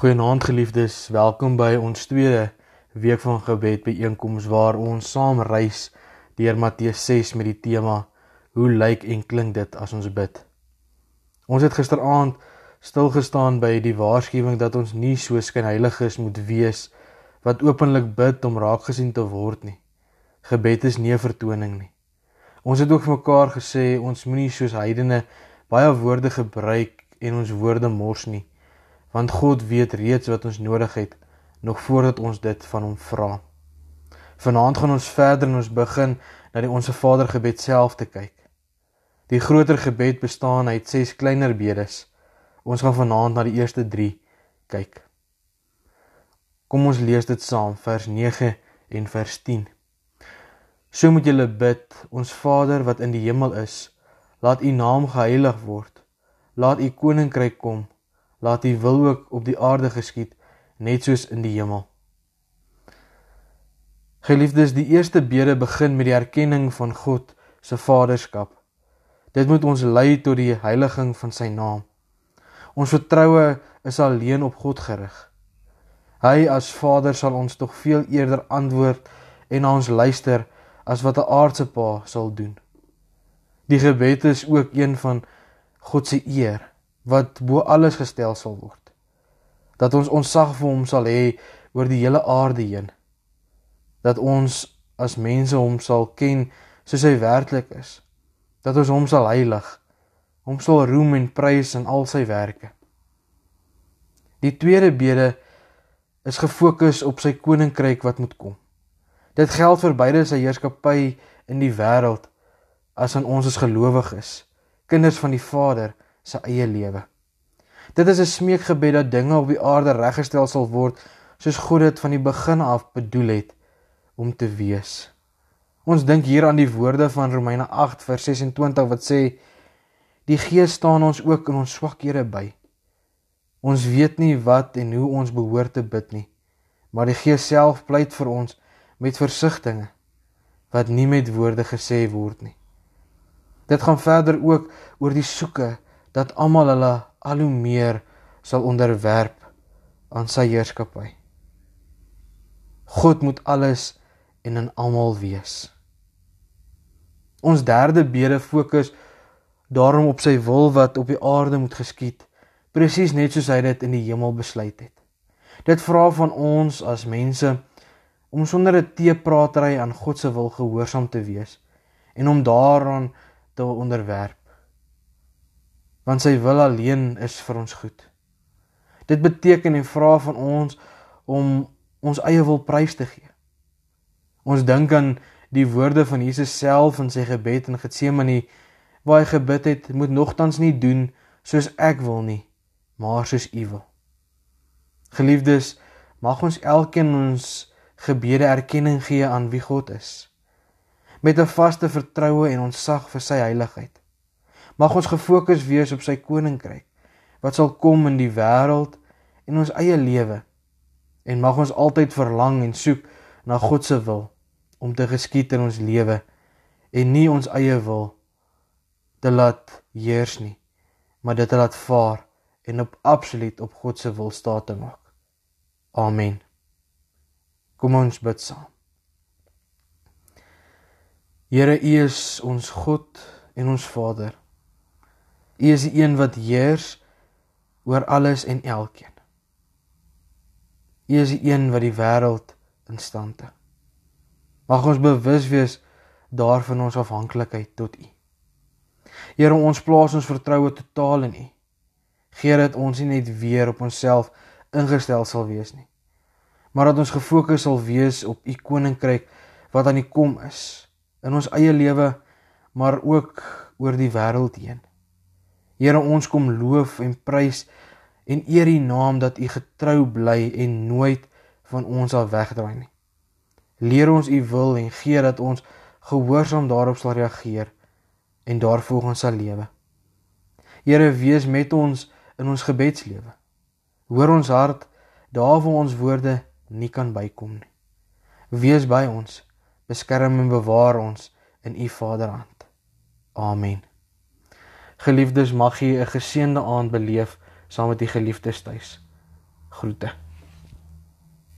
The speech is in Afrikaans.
Goeienaand geliefdes, welkom by ons tweede week van gebed byeenkoms waar ons saam reis deur Matteus 6 met die tema Hoe lyk en klink dit as ons bid? Ons het gisteraand stilgestaan by die waarskuwing dat ons nie so skynheiliges moet wees wat openlik bid om raak gesien te word nie. Gebed is nie 'n vertoning nie. Ons het ook vir mekaar gesê ons moenie soos heidene baie woorde gebruik en ons woorde mors nie want God weet reeds wat ons nodig het nog voordat ons dit van hom vra. Vanaand gaan ons verder en ons begin na die Onse Vader gebed self te kyk. Die groter gebed bestaan uit 6 kleiner bedes. Ons gaan vanaand na die eerste 3 kyk. Kom ons lees dit saam vers 9 en vers 10. So moet julle bid, ons Vader wat in die hemel is, laat u naam geheilig word. Laat u koninkryk kom laat U wil ook op die aarde geskied net soos in die hemel. Geliefdes, die eerste bede begin met die erkenning van God se vaderskap. Dit moet ons lei tot die heiliging van sy naam. Ons vertroue is alleen op God gerig. Hy as Vader sal ons tog veel eerder antwoord en na ons luister as wat 'n aardse pa sal doen. Die gebed is ook een van God se eer wat bo alles gestel sal word. Dat ons onsag vir hom sal hê oor die hele aarde heen. Dat ons as mense hom sal ken soos hy werklik is. Dat ons hom sal heilig. Hom sal roem en prys in al sy werke. Die tweede bede is gefokus op sy koninkryk wat moet kom. Dit geld vir beide sy heerskappy in die wêreld as aan ons as gelowiges, kinders van die Vader se eie lewe. Dit is 'n smeekgebed dat dinge op die aarde reggestel sal word soos God dit van die begin af bedoel het om te wees. Ons dink hier aan die woorde van Romeine 8 vers 26 wat sê die Gees staan ons ook in ons swakhede by. Ons weet nie wat en hoe ons behoort te bid nie, maar die Gees self pleit vir ons met versigtings wat nie met woorde gesê word nie. Dit gaan verder ook oor die soeke dat almal hulle al hoe meer sal onderwerp aan sy heerskappy. God moet alles en in almal wees. Ons derde bede fokus daarom op sy wil wat op die aarde moet geskied, presies net soos hy dit in die hemel besluit het. Dit vra van ons as mense om sonder 'n teepratery aan God se wil gehoorsaam te wees en om daaraan te onderwerp want sy wil alleen is vir ons goed. Dit beteken en vra van ons om ons eie wil prys te gee. Ons dink aan die woorde van Jesus self in sy gebed in Getsemane waar hy gebid het, moet nogtans nie doen soos ek wil nie, maar soos U wil. Geliefdes, mag ons elkeen ons gebede erkenning gee aan wie God is met 'n vaste vertroue en ontzag vir sy heiligheid. Mag ons gefokus wees op sy koninkryk wat sal kom in die wêreld en ons eie lewe. En mag ons altyd verlang en soek na God se wil om te geskied in ons lewe en nie ons eie wil te laat heers nie, maar dit te laat vaar en op absoluut op God se wil staan te maak. Amen. Kom ons bid saam. Here, U is ons God en ons Vader. U is die een wat heers oor alles en elkeen. U is die een wat die wêreld in stand hou. Mag ons bewus wees daarvan ons afhanklikheid tot U. Here, ons plaas ons vertroue totaal in U. Geer dat ons nie net weer op onsself ingestel sal wees nie, maar dat ons gefokus sal wees op U koninkryk wat aan die kom is in ons eie lewe, maar ook oor die wêreld heen. Here ons kom loof en prys en eer U naam dat U getrou bly en nooit van ons af wegdraai nie. Leer ons U wil en gee dat ons gehoorsaam daarop sal reageer en daarvolgens sal lewe. Here wees met ons in ons gebedslewe. Hoor ons hart daar waar ons woorde nie kan bykom nie. Wees by ons, beskerm en bewaar ons in U Vaderhand. Amen. Geliefdes, mag jy 'n geseënde aand beleef saam met die geliefdes tuis. Groete.